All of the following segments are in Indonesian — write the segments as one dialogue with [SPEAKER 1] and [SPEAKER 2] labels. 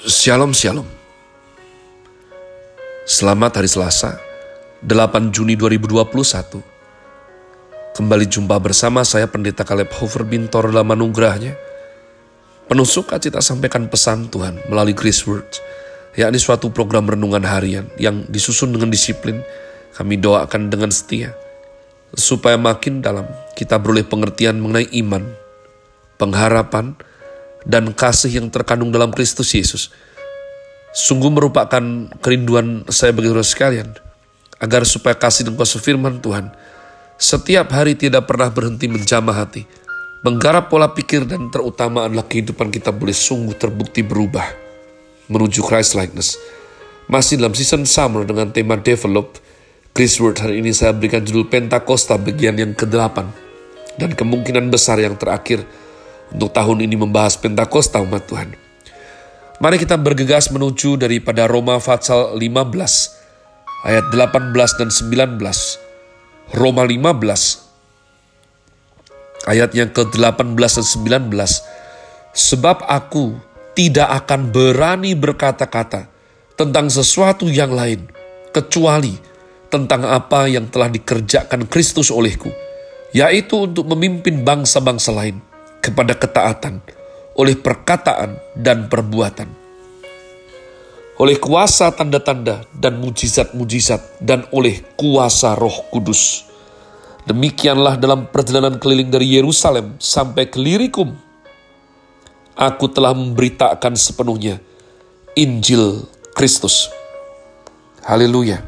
[SPEAKER 1] Shalom Shalom. Selamat hari Selasa 8 Juni 2021 Kembali jumpa bersama saya Pendeta Kaleb Hofer Bintor dalam anugerahnya. Penuh sukacita sampaikan pesan Tuhan melalui Grace Words yakni suatu program renungan harian yang disusun dengan disiplin kami doakan dengan setia supaya makin dalam kita beroleh pengertian mengenai iman, pengharapan, dan kasih yang terkandung dalam Kristus Yesus. Sungguh merupakan kerinduan saya bagi saudara sekalian, agar supaya kasih dan kuasa firman Tuhan setiap hari tidak pernah berhenti menjamah hati, menggarap pola pikir dan terutama adalah kehidupan kita boleh sungguh terbukti berubah menuju Christ likeness. Masih dalam season summer dengan tema develop, Chris Word hari ini saya berikan judul Pentakosta bagian yang ke-8 dan kemungkinan besar yang terakhir untuk tahun ini membahas Pentakosta umat Tuhan. Mari kita bergegas menuju daripada Roma Fatsal 15 ayat 18 dan 19. Roma 15 ayat yang ke-18 dan 19. Sebab aku tidak akan berani berkata-kata tentang sesuatu yang lain kecuali tentang apa yang telah dikerjakan Kristus olehku, yaitu untuk memimpin bangsa-bangsa lain kepada ketaatan oleh perkataan dan perbuatan. Oleh kuasa tanda-tanda dan mujizat-mujizat dan oleh kuasa roh kudus. Demikianlah dalam perjalanan keliling dari Yerusalem sampai ke Lirikum. Aku telah memberitakan sepenuhnya Injil Kristus. Haleluya.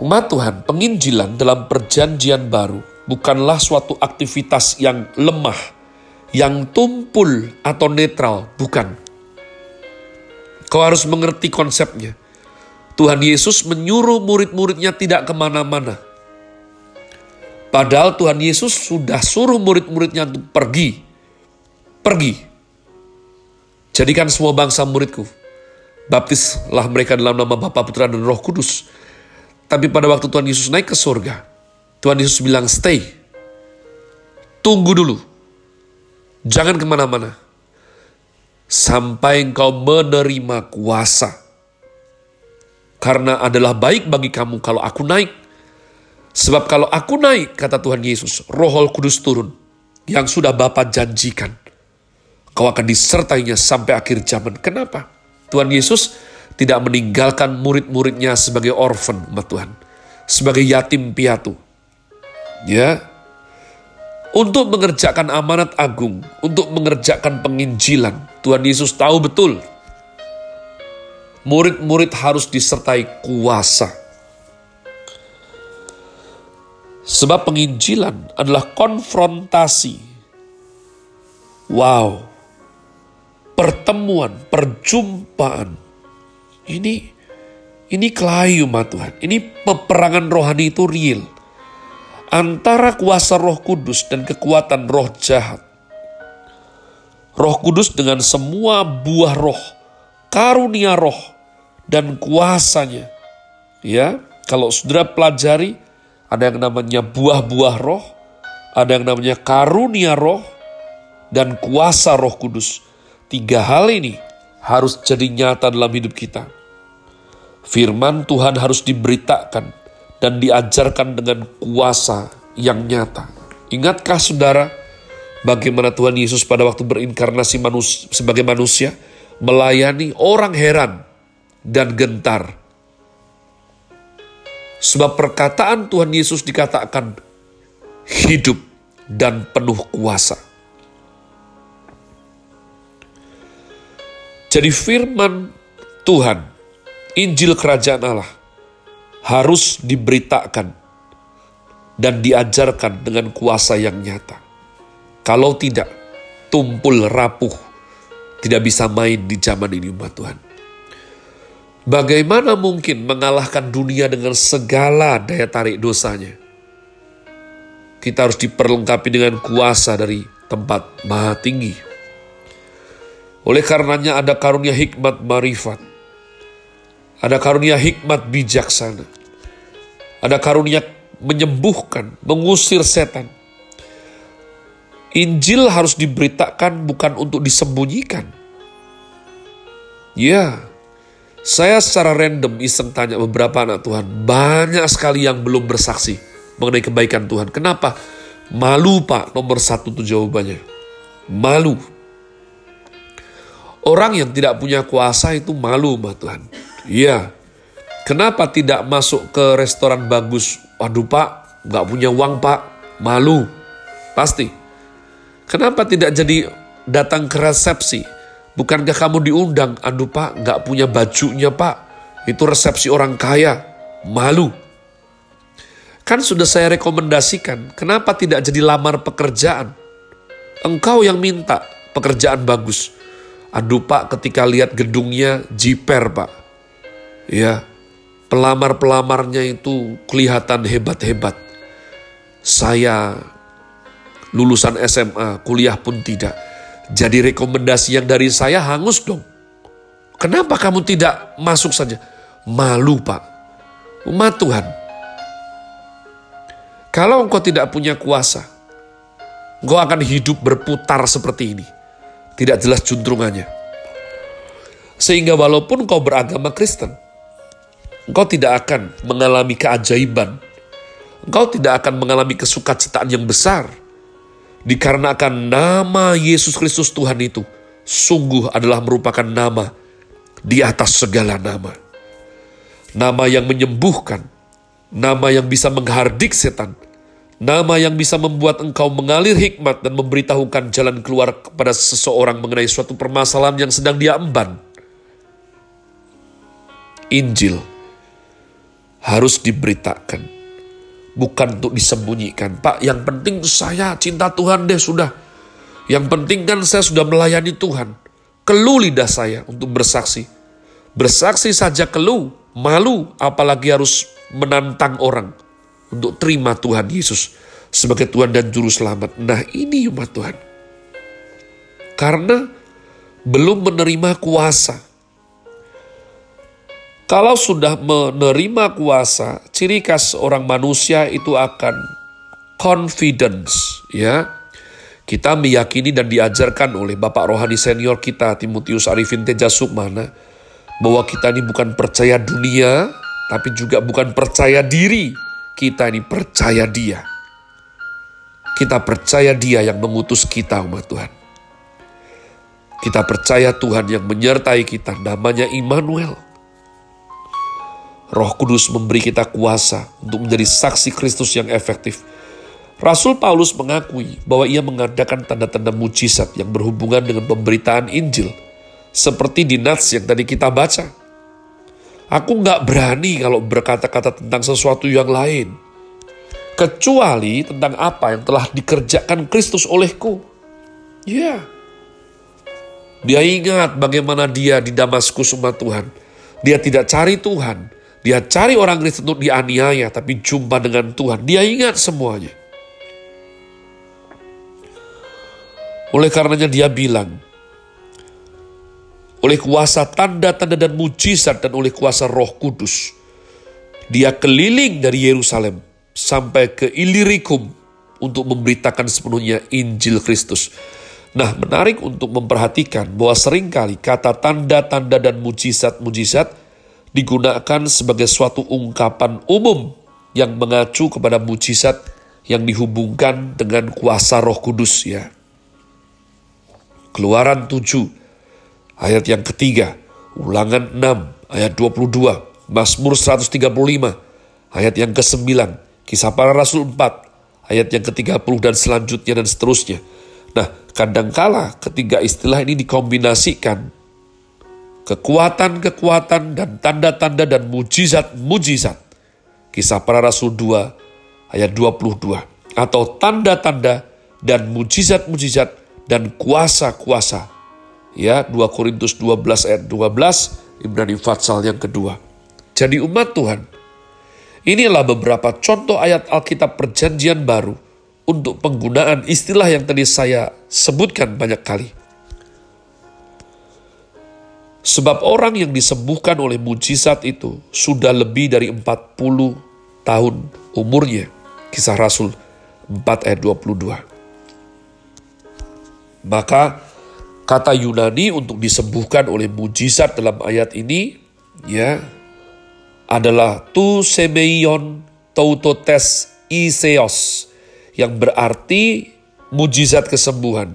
[SPEAKER 1] Umat Tuhan, penginjilan dalam perjanjian baru bukanlah suatu aktivitas yang lemah, yang tumpul atau netral, bukan. Kau harus mengerti konsepnya. Tuhan Yesus menyuruh murid-muridnya tidak ke mana-mana. Padahal Tuhan Yesus sudah suruh murid-muridnya untuk pergi. Pergi. Jadikan semua bangsa muridku. Baptislah mereka dalam nama Bapa, Putra, dan Roh Kudus. Tapi pada waktu Tuhan Yesus naik ke surga, Tuhan Yesus bilang, stay. Tunggu dulu. Jangan ke mana-mana. Sampai engkau menerima kuasa. Karena adalah baik bagi kamu kalau aku naik. Sebab kalau aku naik, kata Tuhan Yesus, roh kudus turun. Yang sudah Bapa janjikan. Kau akan disertainya sampai akhir zaman. Kenapa? Tuhan Yesus tidak meninggalkan murid-muridnya sebagai orphan, umat Tuhan. Sebagai yatim piatu ya untuk mengerjakan amanat agung, untuk mengerjakan penginjilan. Tuhan Yesus tahu betul murid-murid harus disertai kuasa. Sebab penginjilan adalah konfrontasi. Wow. Pertemuan, perjumpaan. Ini ini kelayu Tuhan. Ini peperangan rohani itu real antara kuasa Roh Kudus dan kekuatan roh jahat. Roh Kudus dengan semua buah roh, karunia roh, dan kuasanya. Ya, kalau saudara pelajari, ada yang namanya buah-buah roh, ada yang namanya karunia roh, dan kuasa roh kudus. Tiga hal ini harus jadi nyata dalam hidup kita. Firman Tuhan harus diberitakan, dan diajarkan dengan kuasa yang nyata. Ingatkah saudara bagaimana Tuhan Yesus pada waktu berinkarnasi manus sebagai manusia melayani orang heran dan gentar. Sebab perkataan Tuhan Yesus dikatakan hidup dan penuh kuasa. Jadi firman Tuhan, Injil Kerajaan Allah, harus diberitakan dan diajarkan dengan kuasa yang nyata. Kalau tidak, tumpul rapuh, tidak bisa main di zaman ini umat Tuhan. Bagaimana mungkin mengalahkan dunia dengan segala daya tarik dosanya? Kita harus diperlengkapi dengan kuasa dari tempat maha tinggi. Oleh karenanya ada karunia hikmat marifat, ada karunia hikmat bijaksana. Ada karunia menyembuhkan, mengusir setan. Injil harus diberitakan bukan untuk disembunyikan. Ya, saya secara random iseng tanya beberapa anak Tuhan, banyak sekali yang belum bersaksi mengenai kebaikan Tuhan. Kenapa? Malu pak, nomor satu itu jawabannya. Malu. Orang yang tidak punya kuasa itu malu sama Tuhan. Iya. Kenapa tidak masuk ke restoran bagus? Waduh pak, nggak punya uang pak, malu. Pasti. Kenapa tidak jadi datang ke resepsi? Bukankah kamu diundang? Aduh pak, nggak punya bajunya pak. Itu resepsi orang kaya. Malu. Kan sudah saya rekomendasikan, kenapa tidak jadi lamar pekerjaan? Engkau yang minta pekerjaan bagus. Aduh pak, ketika lihat gedungnya jiper pak. Ya, pelamar-pelamarnya itu kelihatan hebat-hebat. Saya lulusan SMA, kuliah pun tidak jadi rekomendasi yang dari saya hangus dong. Kenapa kamu tidak masuk saja? Malu pak. Umat Tuhan. Kalau engkau tidak punya kuasa, engkau akan hidup berputar seperti ini. Tidak jelas juntrungannya. Sehingga walaupun engkau beragama Kristen, engkau tidak akan mengalami keajaiban. Engkau tidak akan mengalami kesukacitaan yang besar Dikarenakan nama Yesus Kristus Tuhan itu sungguh adalah merupakan nama di atas segala nama. Nama yang menyembuhkan, nama yang bisa menghardik setan, nama yang bisa membuat engkau mengalir hikmat dan memberitahukan jalan keluar kepada seseorang mengenai suatu permasalahan yang sedang dia emban. Injil harus diberitakan bukan untuk disembunyikan. Pak, yang penting saya cinta Tuhan deh sudah. Yang penting kan saya sudah melayani Tuhan. Kelu lidah saya untuk bersaksi. Bersaksi saja kelu, malu, apalagi harus menantang orang untuk terima Tuhan Yesus sebagai Tuhan dan Juru Selamat. Nah ini umat Tuhan. Karena belum menerima kuasa kalau sudah menerima kuasa, ciri khas orang manusia itu akan confidence, ya. Kita meyakini dan diajarkan oleh Bapak Rohani senior kita, Timotius Arifin Teja Sukmana, bahwa kita ini bukan percaya dunia, tapi juga bukan percaya diri. Kita ini percaya dia. Kita percaya dia yang mengutus kita umat Tuhan. Kita percaya Tuhan yang menyertai kita, namanya Immanuel. Roh Kudus memberi kita kuasa untuk menjadi saksi Kristus yang efektif. Rasul Paulus mengakui bahwa ia mengadakan tanda-tanda mujizat yang berhubungan dengan pemberitaan Injil, seperti di Nats yang tadi kita baca. Aku nggak berani kalau berkata-kata tentang sesuatu yang lain, kecuali tentang apa yang telah dikerjakan Kristus olehku. Ya, yeah. dia ingat bagaimana dia di Damaskus umat Tuhan. Dia tidak cari Tuhan, dia cari orang Kristen untuk dianiaya, tapi jumpa dengan Tuhan. Dia ingat semuanya. Oleh karenanya dia bilang, oleh kuasa tanda-tanda dan mujizat dan oleh kuasa roh kudus, dia keliling dari Yerusalem sampai ke Ilirikum untuk memberitakan sepenuhnya Injil Kristus. Nah, menarik untuk memperhatikan bahwa sering kali kata tanda-tanda dan mujizat-mujizat digunakan sebagai suatu ungkapan umum yang mengacu kepada mujizat yang dihubungkan dengan kuasa Roh Kudus ya. Keluaran 7 ayat yang ketiga, Ulangan 6 ayat 22, Mazmur 135 ayat yang ke-9, Kisah Para Rasul 4 ayat yang ke-30 dan selanjutnya dan seterusnya. Nah, kadangkala ketiga istilah ini dikombinasikan kekuatan-kekuatan dan tanda-tanda dan mujizat-mujizat. Kisah para Rasul 2 ayat 22. Atau tanda-tanda dan mujizat-mujizat dan kuasa-kuasa. Ya, 2 Korintus 12 ayat 12, Ibrani Fatsal yang kedua. Jadi umat Tuhan, inilah beberapa contoh ayat Alkitab perjanjian baru untuk penggunaan istilah yang tadi saya sebutkan banyak kali Sebab orang yang disembuhkan oleh mujizat itu sudah lebih dari 40 tahun umurnya. Kisah Rasul 4 ayat 22. Maka Kata Yunani untuk disembuhkan oleh mujizat dalam ayat ini ya adalah tu semeion tautotes iseos yang berarti mujizat kesembuhan.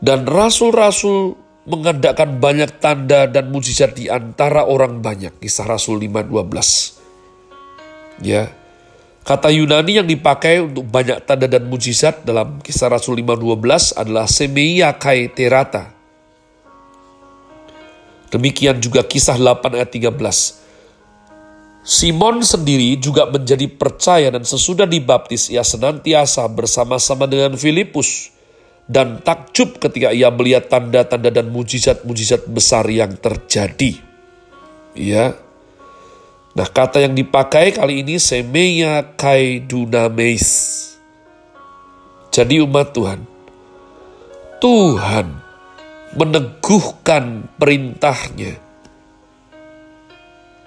[SPEAKER 1] Dan rasul-rasul mengadakan banyak tanda dan mujizat di antara orang banyak. Kisah Rasul 5.12. Ya, Kata Yunani yang dipakai untuk banyak tanda dan mujizat dalam kisah Rasul 5.12 adalah semeia kai terata. Demikian juga kisah 8 ayat 13. Simon sendiri juga menjadi percaya dan sesudah dibaptis ia senantiasa bersama-sama dengan Filipus dan takjub ketika ia melihat tanda-tanda dan mujizat-mujizat besar yang terjadi. Ya, Nah kata yang dipakai kali ini semeya kai dunamis. Jadi umat Tuhan, Tuhan meneguhkan perintahnya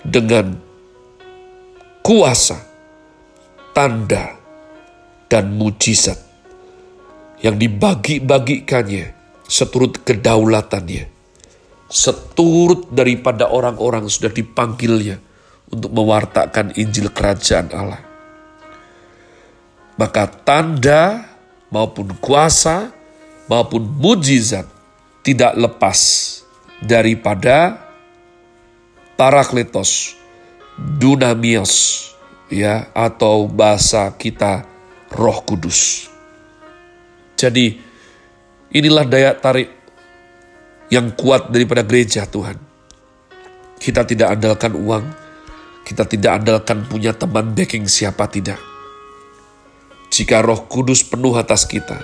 [SPEAKER 1] dengan kuasa, tanda, dan mujizat yang dibagi-bagikannya seturut kedaulatannya, seturut daripada orang-orang sudah dipanggilnya untuk mewartakan Injil Kerajaan Allah. Maka tanda maupun kuasa maupun mujizat tidak lepas daripada parakletos, dunamios, ya atau bahasa kita Roh Kudus. Jadi inilah daya tarik yang kuat daripada gereja Tuhan. Kita tidak andalkan uang, kita tidak andalkan punya teman backing siapa tidak. Jika roh kudus penuh atas kita,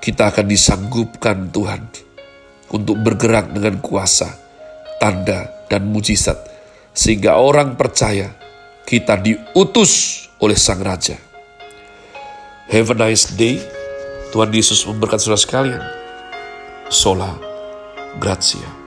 [SPEAKER 1] kita akan disanggupkan Tuhan untuk bergerak dengan kuasa, tanda, dan mujizat. Sehingga orang percaya kita diutus oleh Sang Raja. Have a nice day. Tuhan Yesus memberkati saudara sekalian. Sola Gracia.